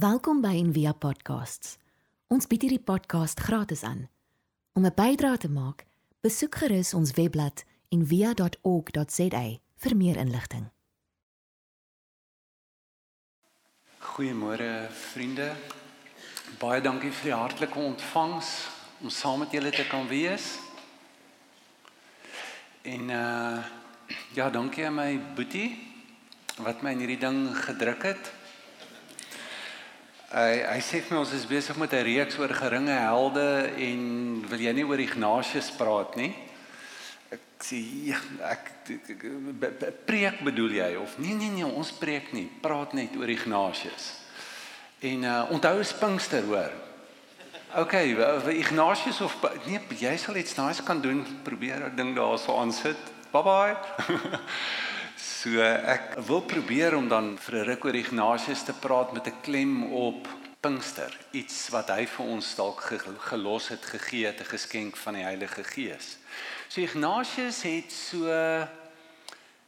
Welkom by Envia Podcasts. Ons bied hierdie podcast gratis aan. Om 'n bydrae te maak, besoek gerus ons webblad en via.org.za vir meer inligting. Goeiemôre vriende. Baie dankie vir die hartlike ontvangs om saam met julle te kan wees. En uh ja, dankie aan my boetie wat my in hierdie ding gedruk het. Hy hy sê vir my ons is besig met 'n reeks oor geringe helde en wil jy nie oor Ignatius praat nie? Ek sê ja, ek, ek, ek be, preek bedoel jy of nee nee nee, ons preek nie, praat net oor Ignatius. En uh onthou is Pinkster hoor. OK, Ignatius of nee, jy sal iets nice kan doen, probeer 'n ding daarso aansit. Bye bye. So ek wil probeer om dan vir 'n ruk oor Ignatius te praat met 'n klem op Pinkster, iets wat hy vir ons dalk gelos het, gegee het, 'n geskenk van die Heilige Gees. So Ignatius het so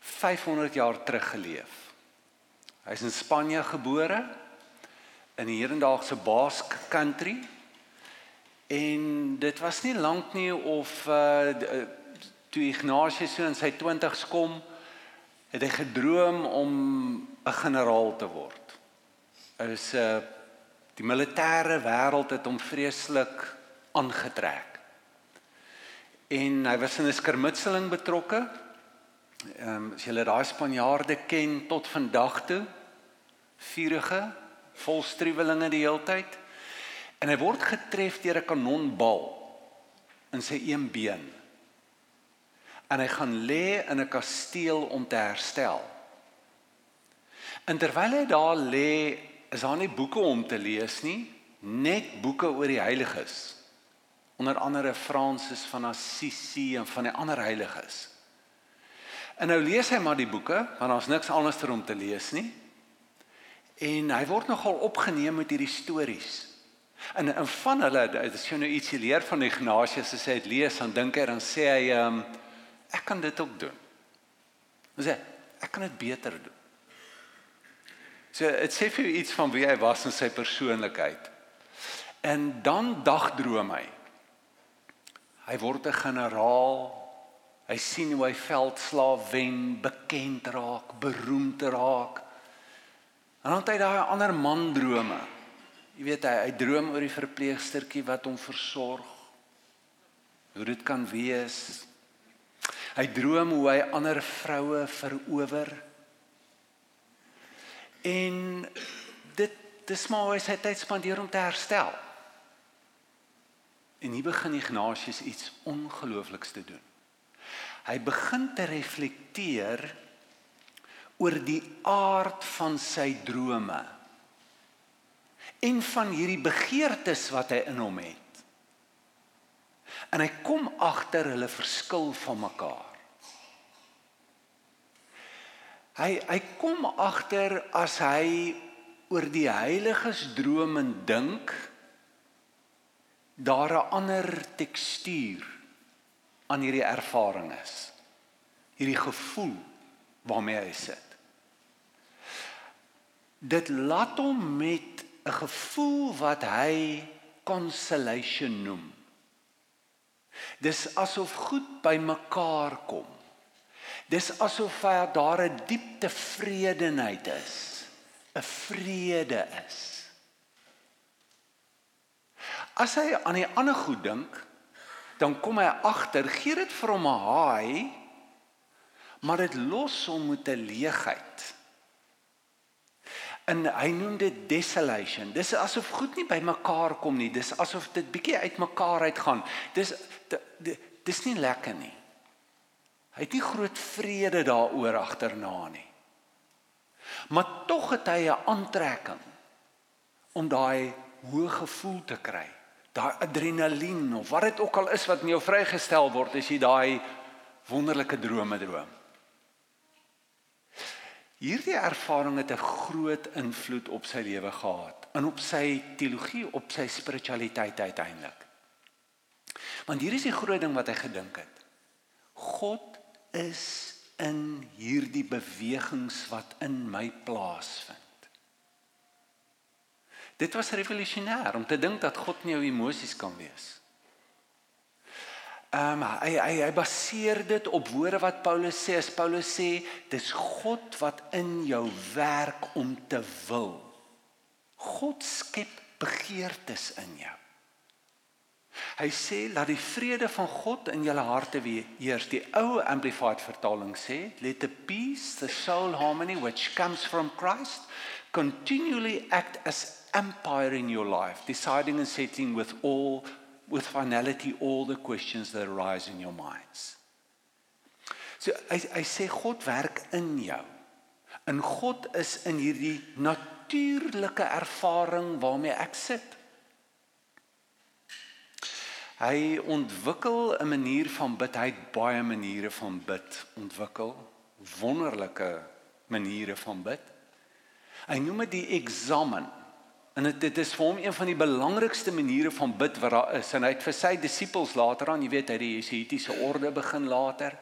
500 jaar terug geleef. Hy's in Spanje gebore in die hedendaagse Basque Country. En dit was nie lank nie of uh toe Ignatius so in sy 20's kom het hy gedroom om 'n generaal te word. Is 'n uh, die militêre wêreld het hom vreeslik aangetrek. En hy was in 'n skermutseling betrokke. Ehm um, as julle daai Spanjaarde ken tot vandag toe, vuurige, vol striwelinge die heeltyd. En hy word getref deur 'n kanonbal in sy een been en hy gaan lê in 'n kasteel om te herstel. En terwyl hy daar lê, is daar nie boeke om te lees nie, net boeke oor die heiliges. Onder andere Fransis van Assisi en van die ander heiliges. En nou lees hy maar die boeke, want daar's niks anders om te lees nie. En hy word nogal opgeneem met hierdie stories. En en van hulle, as jy nou ietsie leer van Ignatius, as hy dit lees, dan dink hy dan sê hy ehm um, ek kan dit ook doen. Ons sê ek kan dit beter doen. So dit sê vir iets van wie hy was in sy persoonlikheid. En dan dagdroom hy. Hy word 'n generaal. Hy sien hoe hy veldslaaf wen, bekend raak, beroemd raak. En dan het hy daai ander man drome. Jy weet hy, hy droom oor die verpleegstertjie wat hom versorg. Hoe dit kan wees Hy droom hoe hy ander vroue verower. En dit dis maar hoe hy sy tyd spandeer om te herstel. En hier begin Ignatius iets ongeloofliks te doen. Hy begin te reflekteer oor die aard van sy drome en van hierdie begeertes wat hy in hom het. En hy kom agter hulle verskil van mekaar. Hy hy kom agter as hy oor die heiliges droom en dink daar 'n ander tekstuur aan hierdie ervaring is. Hierdie gevoel waarmee hy sit. Dit laat hom met 'n gevoel wat hy consolation noem. Dis asof goed bymekaar kom. Dis asof daar 'n diep tevredenheid is, 'n vrede is. As hy aan die ander goed dink, dan kom hy agter, gee dit vir hom 'n haai, maar dit los hom met 'n leegheid. En hy noem dit desolation. Dis asof goed nie bymekaar kom nie. Dis asof dit bietjie uitmekaar uitgaan. Dis dis nie lekker nie. Hy het nie groot vrede daaroor agterna nie. Maar tog het hy 'n aantrekking om daai hoë gevoel te kry. Daai adrenalien of wat dit ook al is wat in jou vrygestel word as jy daai wonderlike drome droom. Hierdie ervaring het 'n groot invloed op sy lewe gehad en op sy teologie, op sy spiritualiteit uiteindelik. Want hier is die groot ding wat hy gedink het. God is in hierdie bewegings wat in my plaasvind. Dit was revolusionêr om te dink dat God in jou emosies kan wees. Ehm um, hy hy hy baseer dit op woorde wat Paulus sê. As Paulus sê, dis God wat in jou werk om te wil. God skep begeertes in jou. Hy sê laat die vrede van God in julle harte heers. Die ou amplified vertaling sê let the peace the soul harmony which comes from Christ continually act as empire in your life deciding and settling with all with finality all the questions that arise in your minds. So hy hy sê God werk in jou. En God is in hierdie natuurlike ervaring waarmee ek sit. Hy ontwikkel 'n manier van bid. Hy het baie maniere van bid ontwikkel. Wonderlike maniere van bid. Hy noem dit die eksamen. En dit is vir hom een van die belangrikste maniere van bid wat daar is. En hy het vir sy disippels later aan, jy weet, hy die Jesuitiese orde begin later.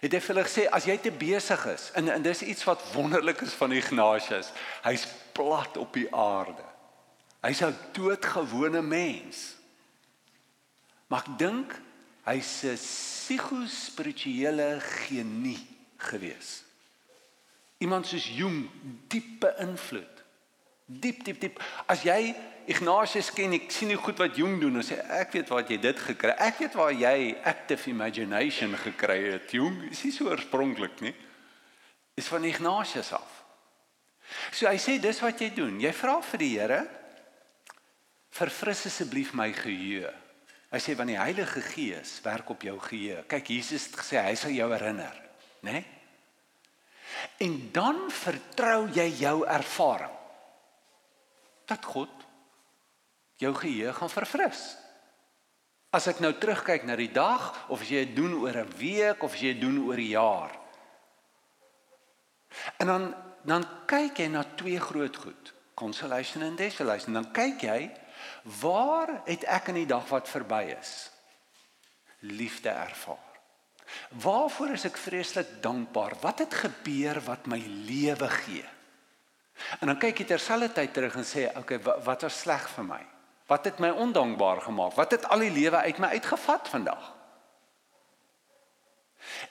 Het hy vir hulle gesê as jy te besig is en en dis iets wat wonderlik is van Ignatius. Hy's plat op die aarde. Hy's 'n doodgewone mens. Maar ek dink hy's 'n psigospirituele genie gewees. Iemand soos Jung, diepe invloed. Diep diep diep. As jy Ignatius ken, ek sien nie goed wat Jung doen en sê ek weet waar jy dit gekry. Ek weet waar jy active imagination gekry het. Jung is nie so oorspronklik nie. Is van Ignatius af. So hy sê dis wat jy doen. Jy vra vir die Here verfris asseblief my geheue. Hy sê want die Heilige Gees werk op jou geheue. Kyk, Jesus het gesê hy sal jou herinner, né? Nee? En dan vertrou jy jou ervaring dat God jou geheue gaan verfris. As ek nou terugkyk na die dag of as jy dit doen oor 'n week of as jy dit doen oor 'n jaar. En dan dan kyk jy na twee groot goed, consolation en desolation. Dan kyk jy Waar het ek in die dag wat verby is liefde ervaar? Waarvoor is ek vreeslik dankbaar? Wat het gebeur wat my lewe gee? En dan kyk jy terselfdertyd terug en sê, "Oké, okay, wat, was sleg vir my? Wat het my ondankbaar gemaak? Wat het al die lewe uit my uitgevat vandag?"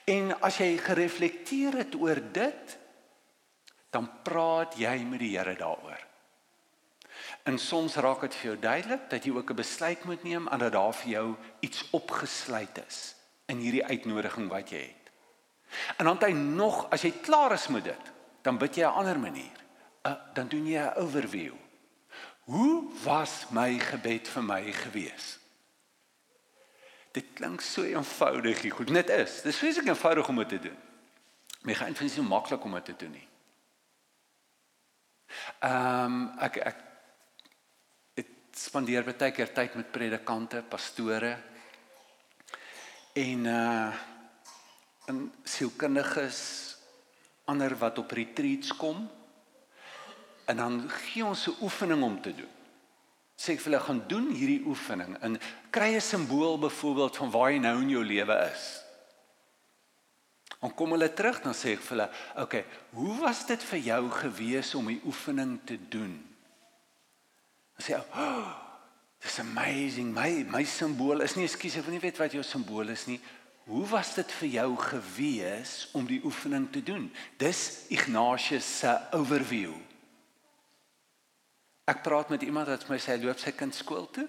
En as jy gereflekteer het oor dit, dan praat jy met die Here daaroor. En soms raak dit vir jou duidelik dat jy ook 'n besluit moet neem en dat daar vir jou iets opgesluit is in hierdie uitnodiging wat jy het. En dan hy nog as jy klaar is met dit, dan bid jy 'n ander manier. Uh, dan doen jy 'n overview. Hoe was my gebed vir my gewees? Dit klink so eenvoudig, goed, net is. Dis vreeslik eenvoudig om dit te doen. My gaan vind dit so maklik om dit te doen nie. Ehm um, ek ek spandeer baie keer tyd met predikante, pastore en uh en sielkundiges ander wat op retreats kom en dan gee ons 'n oefening om te doen. Sê ek vir hulle gaan doen hierdie oefening en kry 'n simbool byvoorbeeld van waar jy nou in jou lewe is. Dan kom hulle terug dan sê ek vir hulle, "Oké, okay, hoe was dit vir jou gewees om die oefening te doen?" Sê hy, oh, "Dis amazing. My my simbool is nie ekskuus, ek wil nie weet wat jou simbool is nie. Hoe was dit vir jou gewees om die oefening te doen?" Dis Ignatius se overview. Ek praat met iemand wat my sê hy loop sy kind skool toe.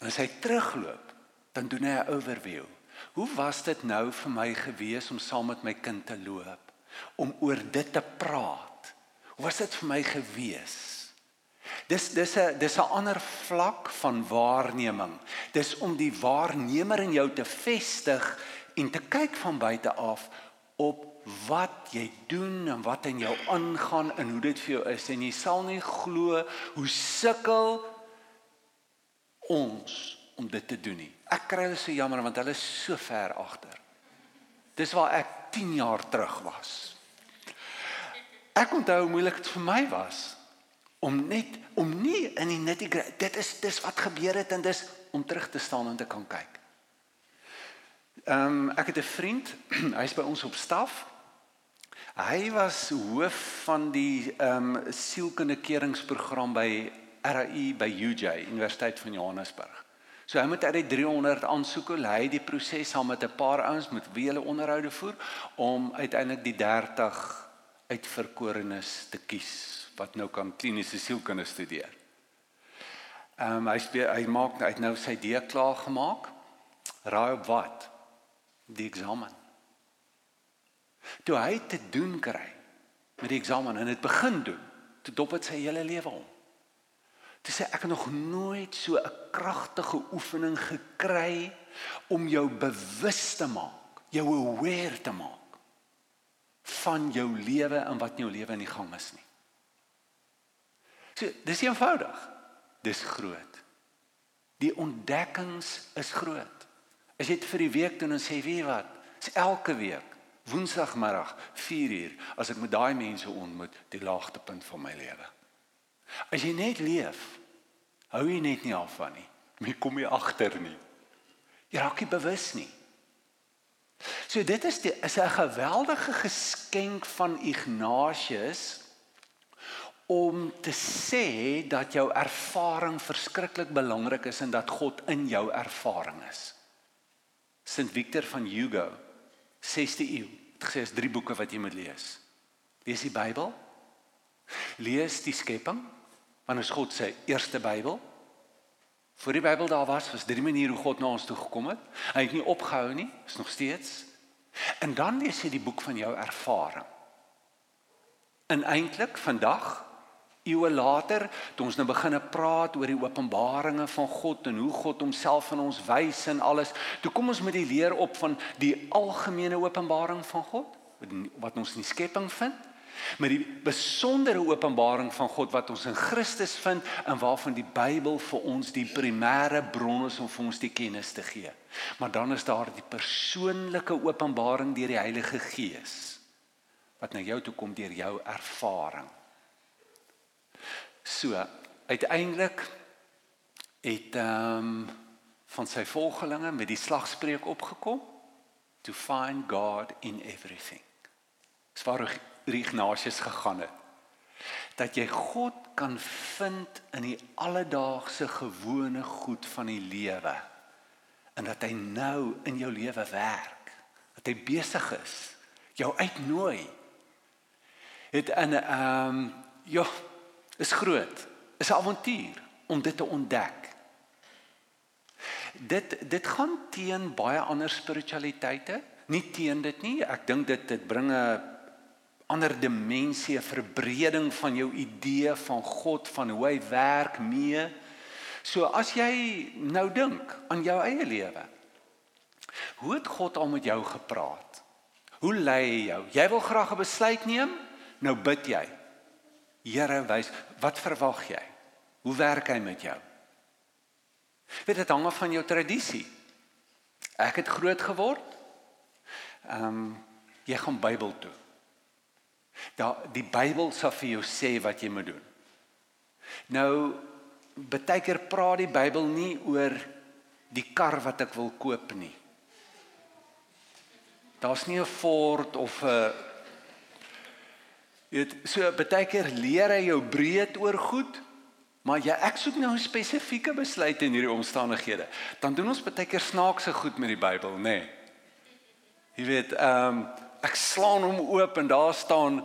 En as hy terugloop, dan doen hy 'n overview. Hoe was dit nou vir my gewees om saam met my kind te loop? Om oor dit te praat. Hoe was dit vir my gewees? Dis dis 'n dis 'n ander vlak van waarneming. Dis om die waarnemer in jou te vestig en te kyk van buite af op wat jy doen en wat in jou aangaan en hoe dit vir jou is en jy sal nie glo hoe sukkel ons om dit te doen nie. Ek kry hulle so jammer want hulle is so ver agter. Dis waar ek 10 jaar terug was. Ek onthou hoe moeilik dit vir my was om net om nie in die nitty dit is dis wat gebeur het en dis om terug te staan en te kan kyk. Ehm um, ek het 'n vriend, hy's by ons op staf. Hy was hoof van die ehm um, sielkunde keringsprogram by RAI by UJ, Universiteit van Johannesburg. So hy moet uit die 300 aansoeke lei die proses saam met 'n paar ouens met wie hulle onderhoude voer om uiteindelik die 30 uitverkorenes te kies wat nou kan kliniese sielkunde studeer. Ehm um, hy speel hy maak hy het nou sy D klaar gemaak. Raai op wat? Die eksamen. Toe hy te doen kry met die eksamen en dit begin doen, toe dop dit sy hele lewe om. Toe sê ek het nog nooit so 'n kragtige oefening gekry om jou bewus te maak, jou aware te maak van jou lewe en wat in jou lewe in die gang is nie. So, dis eenvoudig. Dis groot. Die ontdekkings is groot. As jy dit vir die week doen en sê, "Wie wat? Dis elke week Woensdagmiddag 4uur as ek met daai mense ontmoet, die laagtepunt van my lewe." As jy net leef, hou jy net nie af van nie. Jy kom nie agter nie. Jy raak nie bewus nie. So dit is die, is 'n geweldige geskenk van Ignatius om te sê dat jou ervaring verskriklik belangrik is en dat God in jou ervaring is. Sint Victor van Hugo, 6de eeu, het gesê is drie boeke wat jy moet lees. Lees die Bybel. Lees die skepping, want is God se eerste Bybel. Voor die Bybel daar was, was drie maniere hoe God na ons toe gekom het. Hy het nie opgehou nie, is nog steeds. En dan lees jy die boek van jou ervaring. En eintlik vandag eeue later, toe ons nou begine praat oor die openbaringe van God en hoe God homself aan ons wys en alles, toe kom ons met die leer op van die algemene openbaring van God wat ons in die skepping vind met die besondere openbaring van God wat ons in Christus vind en waarvan die Bybel vir ons die primêre bron is om vir ons die kennis te gee. Maar dan is daar die persoonlike openbaring deur die Heilige Gees wat na jou toe kom deur jou ervaring. So, uiteindelik het ehm um, van sy volgelinge met die slagspreuk opgekom to find God in everything. Swaar Ignatius gegaan het. Dat jy God kan vind in die alledaagse gewone goed van die lewe en dat hy nou in jou lewe werk. Dat hy besig is jou uitnooi. Het in ehm um, ja, is groot. Is 'n avontuur om dit te ontdek. Dit dit gaan teen baie ander spiritualiteite, nie teen dit nie. Ek dink dit dit bring 'n ander dimensie, 'n verbreding van jou idee van God, van hoe hy werk mee. So as jy nou dink aan jou eie lewe. Hoe het God al met jou gepraat? Hoe lei hy jou? Jy wil graag 'n besluit neem? Nou bid jy. Here, wys, wat verwag jy? Hoe werk hy met jou? Weet dit hang af van jou tradisie. Ek het groot geword. Ehm um, jy gaan Bybel toe. Daar die Bybel sal vir jou sê wat jy moet doen. Nou baie keer praat die Bybel nie oor die kar wat ek wil koop nie. Daar's nie 'n Ford of 'n jy weet so baie keer leer hy jou breed oor goed, maar jy ek soek nou spesifieke besluit in hierdie omstandighede. Dan doen ons baie keer snaakse goed met die Bybel, nê. Nee. Jy weet, ehm um, ek slaan hom oop en daar staan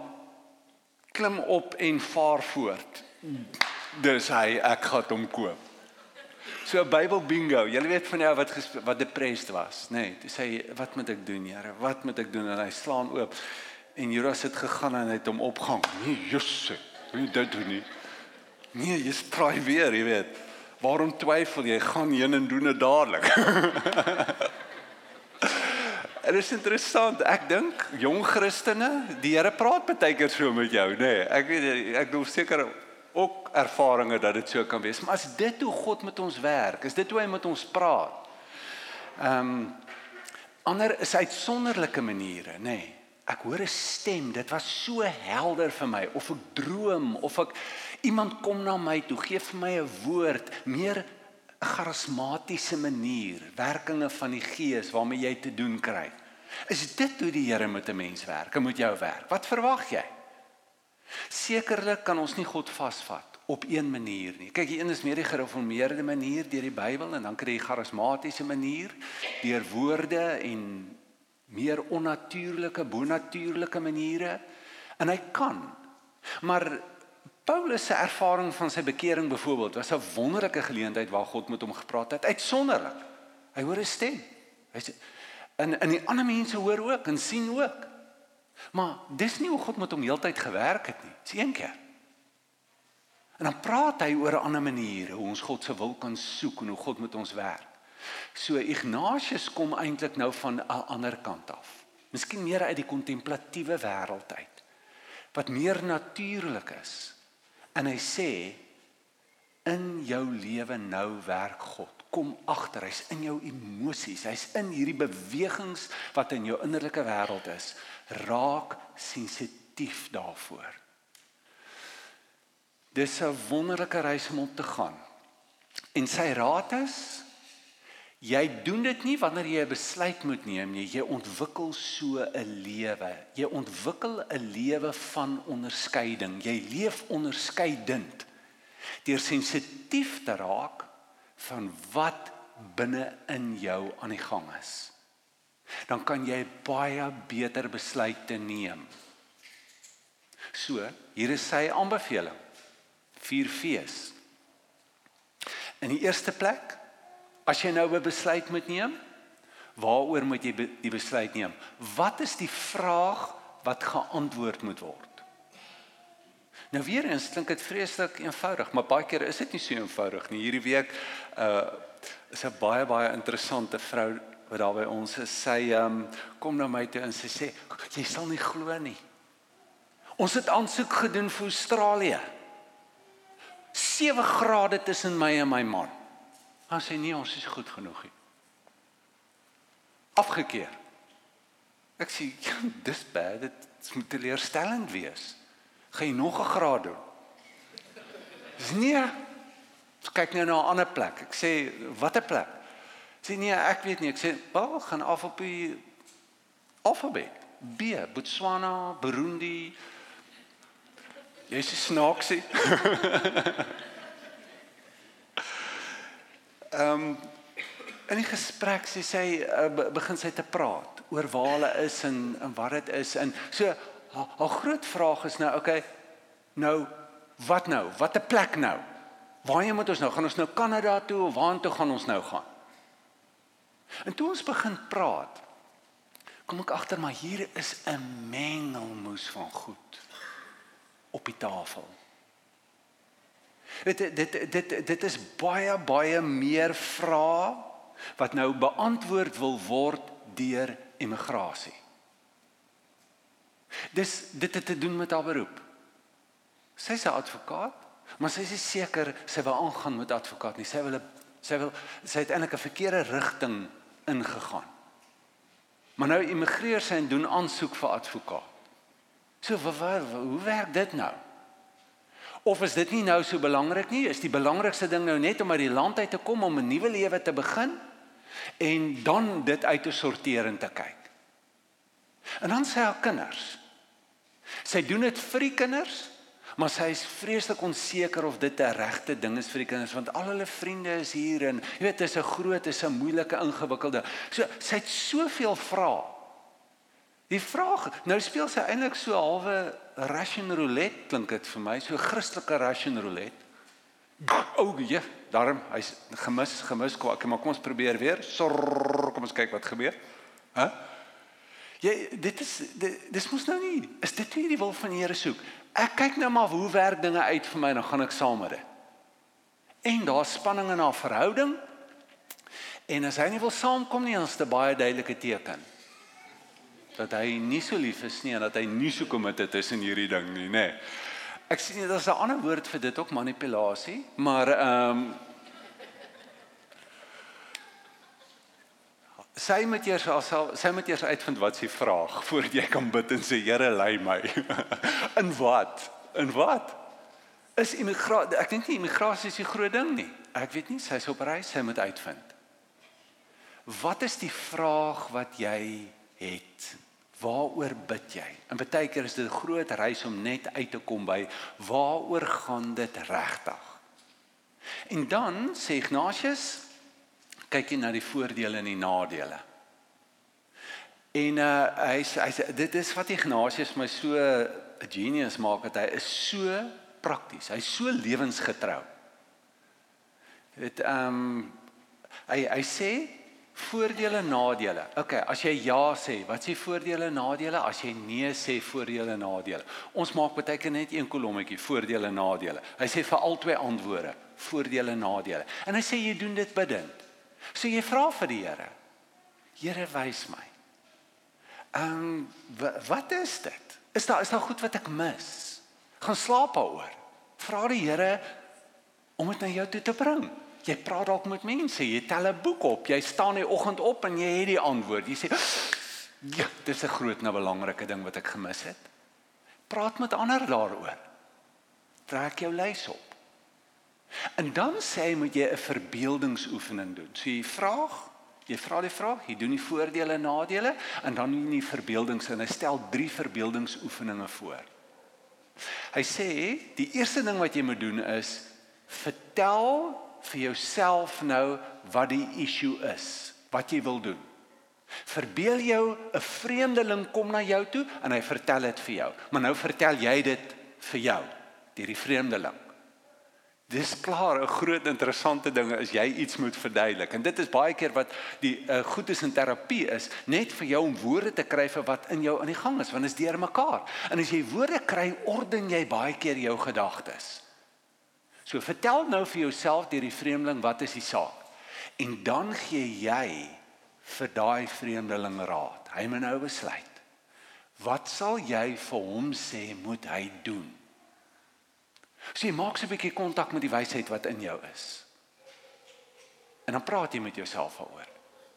klim op en vaar voort. Dis hy, ek gaan hom koop. So 'n Bybel bingo. Julle weet van jou wat wat depressed was, nê? Nee, hy, wat moet ek doen, Here? Wat moet ek doen? En hy slaan oop. En Judas het gegaan en het hom opgehang. Nee, Jesus. Wie dit doen nie. Nee, jy spraai weer, jy weet. Waarom twyfel jy? Gaan heen en doen dit dadelik. Dit is interessant. Ek dink jong Christene, die Here praat baie keer so met jou, nê. Nee, ek weet ek doen seker ook ervarings dat dit so kan wees. Maar as dit hoe God met ons werk, is dit hoe hy met ons praat. Ehm um, ander is uitsonderlike maniere, nê. Nee. Ek hoor 'n stem, dit was so helder vir my of ek droom of ek iemand kom na my toe, gee vir my 'n woord, meer 'n charismatiese manier, werkinge van die Gees waarmee jy te doen kry. Is dit hoe die Here met 'n mens werk? Hy moet jou werk. Wat verwag jy? Sekerlik kan ons nie God vasvat op een manier nie. Kyk, die een is meer die gereformeerde manier deur die Bybel en dan kry jy die charismatiese manier deur woorde en meer onnatuurlike, bonatuurlike maniere en hy kan. Maar Paulus se ervaring van sy bekering byvoorbeeld was 'n wonderlike geleentheid waar God met hom gepraat het. Uitsonderlik. Hy hoor 'n stem. Hy sê en en die ander mense hoor ook en sien ook. Maar dis nie hoe God met hom heeltyd gewerk het nie. Dis een keer. En dan praat hy oor 'n ander manier hoe ons God se wil kan soek en hoe God met ons werk. So Ignatius kom eintlik nou van 'n ander kant af. Miskien meer uit die kontemplatiewe wêreld uit. Wat meer natuurlik is. En hy sê in jou lewe nou werk God. Kom agter, hy's in jou emosies, hy's in hierdie bewegings wat in jou innerlike wêreld is. Raak sensitief daarvoor. Dis 'n wonderlike reis om op te gaan. En sy raad is jy doen dit nie wanneer jy 'n besluit moet neem nie, jy ontwikkel so 'n lewe. Jy ontwikkel 'n lewe van onderskeiding. Jy leef onderskeidend deur sensitief te raak van wat binne in jou aan die gang is. Dan kan jy baie beter besluite neem. So, hier is sy aanbeveling vier fees. In die eerste plek, as jy nou 'n besluit moet neem, waaroor moet jy die besluit neem? Wat is die vraag wat geantwoord moet word? Nou weer eens klink dit vreeslik eenvoudig, maar baie keer is dit nie so eenvoudig nie. Hierdie week uh is 'n baie baie interessante vrou wat daar by ons is. Sy um kom na my toe en sy sê, "Jy sal nie glo nie. Ons het aansoek gedoen vir Australië." 7 grade tussen my en my man. Dan sê nee, ons is goed genoeg nie. Afgekeur. Ek sê ja, dis bad, dit moet teleurstellend wees. Gaan jy nog 'n graad doen? Dis nee. Ek kyk nou na 'n ander plek. Ek sê watter plek? Sê nee, ek weet nie. Ek sê, "Wel, gaan af op die alfabet. B, Botswana, Burundi, Jy's snaaksie. Ehm um, in die gesprek sê sy uh, begin sy te praat oor waar hulle is en en wat dit is en so haar, haar groot vraag is nou okay nou wat nou? Wat 'n plek nou? Waarheen moet ons nou? Gaan ons nou Kanada toe of waartoe gaan ons nou gaan? En toe ons begin praat kom ek agter maar hier is 'n mengelmoes van goed op die tafel. Dit dit dit dit is baie baie meer vrae wat nou beantwoord wil word deur immigrasie. Dis dit het te doen met haar beroep. Sy's 'n advokaat, maar sy is seker sy wil aangaan met advokaat nie. Sy wil sy wil sy het eintlik 'n verkeerde rigting ingegaan. Maar nou immigreer sy en doen aansoek vir advokaat. So wat, wat, hoe werk dit nou? Of is dit nie nou so belangrik nie? Is die belangrikste ding nou net om uit die land uit te kom om 'n nuwe lewe te begin en dan dit uit te sorteer en te kyk. En dan sê haar kinders. Sy doen dit vir die kinders, maar sy is vreeslik onseker of dit 'n regte ding is vir die kinders want al hulle vriende is hier en jy weet dit is 'n groot, is 'n moeilike, ingewikkelde. So sy het soveel vrae Die vraag, nou speel sy eintlik so halwe Russian roulette klink dit vir my, so Christelike Russian roulette. O, oh, ja, daarom hy's gemis, gemis kwak, maar kom ons probeer weer. Sorr, kom ons kyk wat gebeur. Hæ? Jy dit is dit, dis mos nou nie. Is dit nie die wil van die Here soek? Ek kyk nou maar hoe werk dinge uit vir my, dan gaan ek saam met dit. En daar's spanning in haar verhouding. En as hy nie wil saamkom nie, dan is dit baie duidelike teken dat hy nie so lief is nie en dat hy nie so committed is in hierdie ding nie, nê. Ek sien daar's 'n ander woord vir dit ook manipulasie, maar ehm um, sy moet eers alself sy moet eers uitvind wat sy vraag voordat jy kan bid en sê Here lei my. in wat? In wat? Is immigrasie ek dink nie immigrasie is die groot ding nie. Ek weet nie, sy's op reis, sy moet uitvind. Wat is die vraag wat jy het? Waaroor bid jy? En baie keer is dit 'n groot reis om net uit te kom by waaroor gaan dit regtig? En dan sê Ignatius kyk jy na die voordele en die nadele. En uh hy hy dit is wat Ignatius my so 'n genius maak dat hy is so prakties. Hy's so lewensgetrou. Dit ehm um, hy hy sê voordele en nadele. OK, as jy ja sê, wat s'e voordele en nadele? As jy nee sê, voordele en nadele. Ons maak baie keer net een kolommetjie voordele en nadele. Hy sê vir albei antwoorde, voordele en nadele. En hy sê jy doen dit bidend. So jy vra vir die Here. Here wys my. Ehm wat is dit? Is daar is daar goed wat ek mis? Gaan slaap daaroor. Vra die Here om dit na jou toe te bring. Jy praat dalk met mense, jy tel 'n boek op, jy staan die oggend op en jy het die antwoord. Jy sê ja, dis 'n groot nou belangrike ding wat ek gemis het. Praat met ander daaroor. Trek jou lys op. En dan sê jy moet jy 'n verbeeldingsoefening doen. So jy vra, jy vra die vraag, jy doen die voordele en nadele en dan doen jy verbeeldings en hy stel 3 verbeeldingsoefeninge voor. Hy sê die eerste ding wat jy moet doen is vertel vir jouself nou wat die issue is, wat jy wil doen. Verbeel jou 'n vreemdeling kom na jou toe en hy vertel dit vir jou, maar nou vertel jy dit vir jou deur die vreemdeling. Dis klaar 'n groot interessante ding as jy iets moet verduidelik. En dit is baie keer wat die uh, goed is in terapie is, net vir jou om woorde te kry vir wat in jou aan die gang is, want dit is deur mekaar. En as jy woorde kry, orden jy baie keer jou gedagtes. So vertel nou vir jouself deur die vreemdeling wat is die saak. En dan gee jy vir daai vreemdeling raad. Hy moet nou besluit. Wat sal jy vir hom sê moet hy doen? So jy maak 'n bietjie kontak met die wysheid wat in jou is. En dan praat jy met jouself daaroor.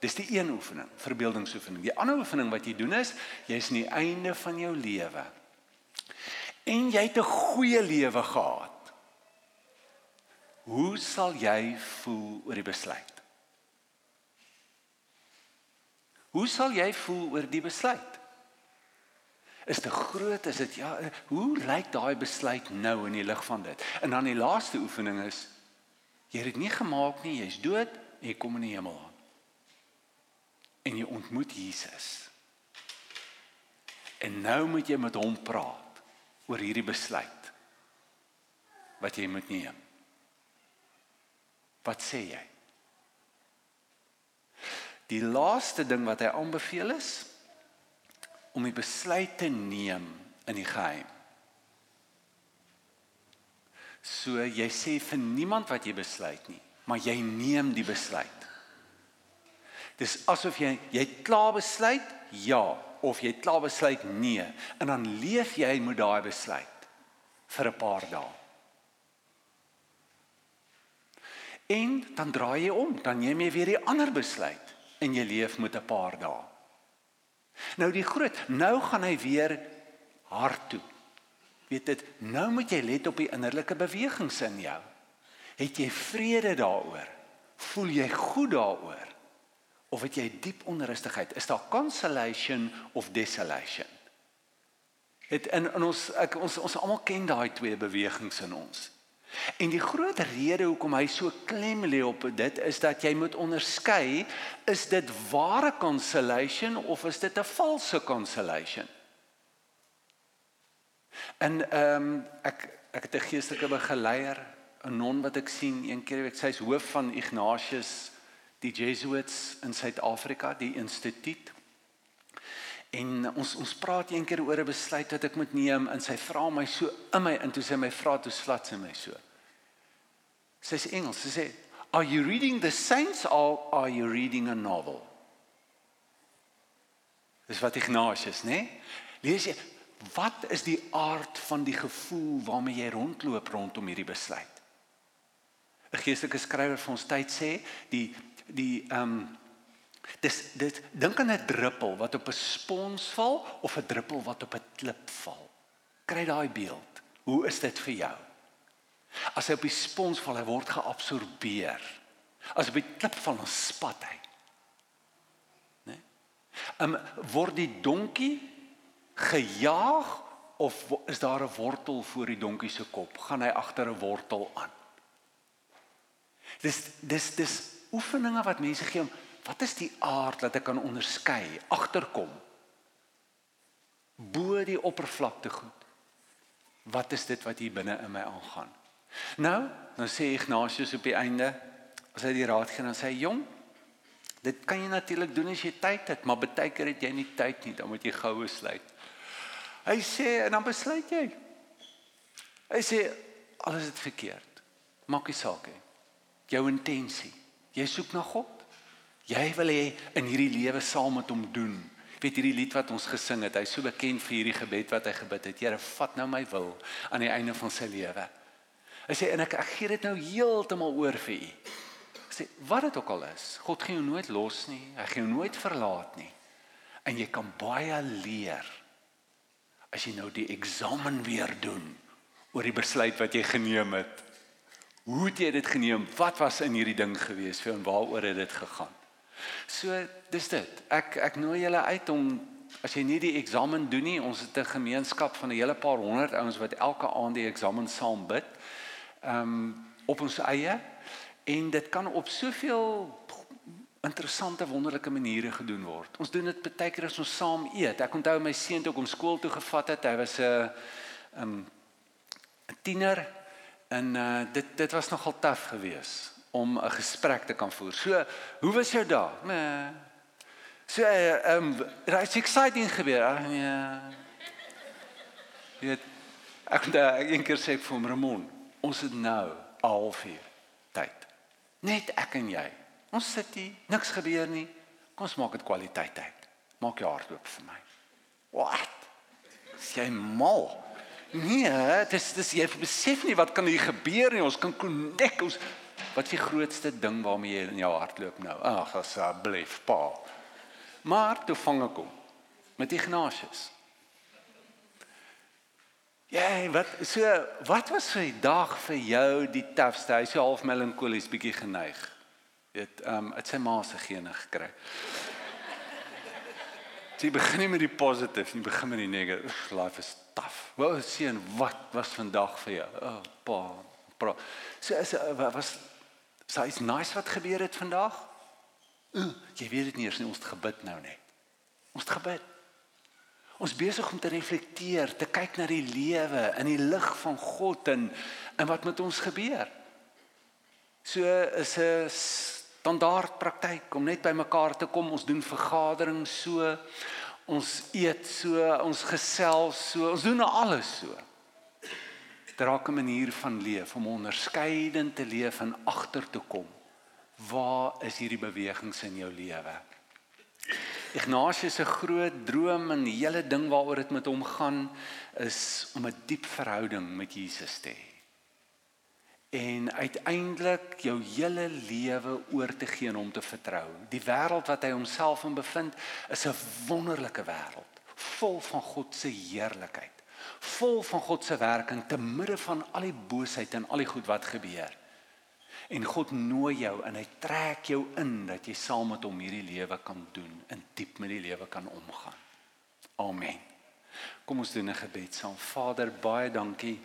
Dis die een oefening, verbeeldingsoefening. Die ander oefening wat jy doen is, jy's aan die einde van jou lewe. En jy het 'n goeie lewe gehad. Hoe sal jy voel oor die besluit? Hoe sal jy voel oor die besluit? is te groot? Is dit ja hoe lyk daai besluit nou in die lig van dit? En dan die laaste oefening is jy het dit nie gemaak nie jy's dood en jy kom in die hemel aan. En jy ontmoet Jesus. En nou moet jy met hom praat oor hierdie besluit wat jy moet neem wat sê jy die laaste ding wat hy aanbeveel is om die besluit te neem in die geheim. So jy sê vir niemand wat jy besluit nie, maar jy neem die besluit. Dis asof jy jy klaar besluit ja of jy klaar besluit nee en dan leef jy met daai besluit vir 'n paar dae. En dan draai jy om, dan neem jy weer 'n ander besluit en jy leef met 'n paar dae. Nou die groot, nou gaan hy weer hart toe. Weet dit, nou moet jy let op die innerlike bewegings in jou. Het jy vrede daaroor? Voel jy goed daaroor? Of het jy diep onrustigheid? Is daar consolation of desolation? Het in, in ons ek, ons ons almal ken daai twee bewegings in ons. En die groot rede hoekom hy so klem lê op dit is dat jy moet onderskei is dit ware consolation of is dit 'n valse consolation? En ehm um, ek ek het 'n geestelike begeleier, 'n non wat ek sien een keer week, sy's hoof van Ignatius die Jesuits in Suid-Afrika, die instituut. En ons ons praat een keer oor 'n besluit wat ek moet neem en sy vra my so in my in toe sy my vra toe slat sy my so. Sy sê Engels, sy sê, "Are you reading the saints or are you reading a novel?" Dis wat Ignatius, né? Nee? Lees jy wat is die aard van die gevoel waarmee jy rondloop rondom hierdie besluit? 'n Geestelike skrywer van ons tyd sê, die die ehm um, dis dit dink aan 'n druppel wat op 'n spons val of 'n druppel wat op 'n klip val. Kry daai beeld. Hoe is dit vir jou? As hy op die spons val, hy word geabsorbeer. As op die klip val, dan spat hy. Né? Nee? Um word die donkie gejaag of is daar 'n wortel voor die donkie se kop? Gaan hy agter 'n wortel aan? Dis dis dis oefeninge wat mense gee om wat is die aard dat ek kan onderskei, agterkom bo die oppervlakte goed. Wat is dit wat hier binne in my aangaan? Nou, nou sê Ignatius op die einde, as hy die raad gee, dan sê hy: "Jong, dit kan jy natuurlik doen as jy tyd het, maar baie keer het jy nie tyd nie, dan moet jy gou besluit." Hy sê en dan besluit jy. Hy sê alles is verkeerd. Maak nie saak nie. Jou intensie. Jy soek na God. Jy wil hê in hierdie lewe saam met hom doen. Weet hierdie lied wat ons gesing het, hy's so bekend vir hierdie gebed wat hy gebid het. Here, vat nou my wil aan die einde van sy lewe. Hy sê en ek ek gee dit nou heeltemal oor vir u. Sê wat dit ook al is, God gaan jou nooit los nie. Hy gaan jou nooit verlaat nie. En jy kan baie leer as jy nou die eksamen weer doen oor die besluit wat jy geneem het. Hoe het jy dit geneem? Wat was in hierdie ding gewees vir en waaroor het dit gegaan? So, dis dit. Ek ek nooi julle uit om as jy nie die eksamen doen nie, ons het 'n gemeenskap van 'n hele paar honderd ouens wat elke aand die eksamen saam bid. Ehm um, op ons eie en dit kan op soveel interessante wonderlike maniere gedoen word. Ons doen dit baie keer as ons saam eet. Ek onthou my seun toe ek hom skool toe gevat het. Hy was 'n um, 'n tiener en uh, dit dit was nogal taaf geweest om 'n gesprek te kan voer. So, hoe was jou dag? Nee. So, ehm um, raai exciting gebeur. Ag nee. Jy weet ek het een keer sê ek vir Ramon, ons het nou 'n halfuur tyd. Net ek en jy. Ons sit hier, niks gebeur nie. Kom ons maak dit kwaliteit tyd. Maak jou hart oop vir my. Wat? Jy mal. Nee, dis dis jy besef nie wat kan hier gebeur nie. Ons kan connect ons wat is die grootste ding waarmee jy in jou hart loop nou? Ag, asseblief, pa. Maar toe vang ek hom met Ignatius. Ja, wat so wat was die dag vir jou die tafste? Hy's half melankolies bietjie geneig het ehm um, het sy ma se gene gekry. Sy begin nie met die positief, sy begin met die negatief. Life is tough. Wel sien wat was vandag vir jou? Oh, pa. Pra. So is was sy is nice wat gebeur het vandag? Uh, jy weet dit nie eers nie, ons het gebid nou net. Ons het gebid. Ons besig om te reflekteer, te kyk na die lewe in die lig van God en en wat met ons gebeur. So is 'n standaard praktyk om net by mekaar te kom. Ons doen vergaderings so. Ons eet so, ons gesels so. Ons doen alles so. Dit raak 'n manier van leef om onderskeidend te leef en agter te kom. Waar is hierdie bewegings in jou lewe? Ignatius se groot droom en die hele ding waaroor dit met hom gaan is om 'n diep verhouding met Jesus te hê en uiteindelik jou hele lewe oor te gee en hom te vertrou. Die wêreld wat hy homself in bevind, is 'n wonderlike wêreld, vol van God se heerlikheid, vol van God se werking te midde van al die boosheid en al die goed wat gebeur. En God nooi jou en hy trek jou in dat jy saam met hom hierdie lewe kan doen, in diep met die lewe kan omgaan. Amen. Kom ons doen 'n gebed saam. Vader, baie dankie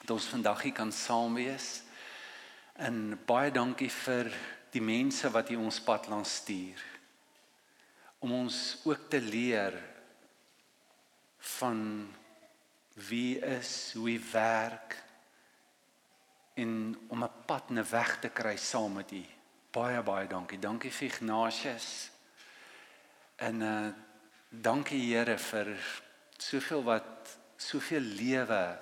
dat ons vandag hier kan saam wees. En baie dankie vir die mense wat hier ons pad langs stuur. Om ons ook te leer van wie is, hoe hy werk en om 'n pad en 'n weg te kry saam met u. Baie baie dankie. Dankie vir Ignatius. En uh dankie Here vir soveel wat soveel lewe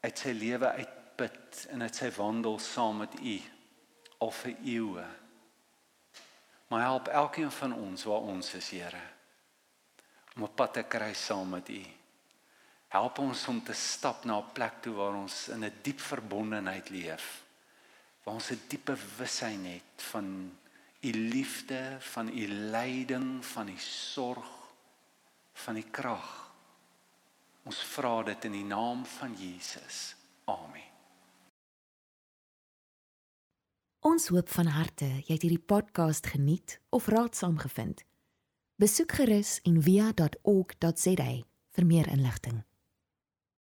uit sy lewe uitput en uit sy wandel saam met u al vir eeue. Maar help elkeen van ons waar ons is, Here, om 'n pad te kry saam met u. Help ons om te stap na 'n plek toe waar ons in 'n diep verbondenheid leef. Waar ons 'n diepe bewussyn het van u liefde, van u lyding, van u sorg, van u krag. Ons vra dit in die naam van Jesus. Amen. Ons hoop van harte jy het hierdie podcast geniet of raadsaam gevind. Besoek gerus en via.ok.za vir meer inligting.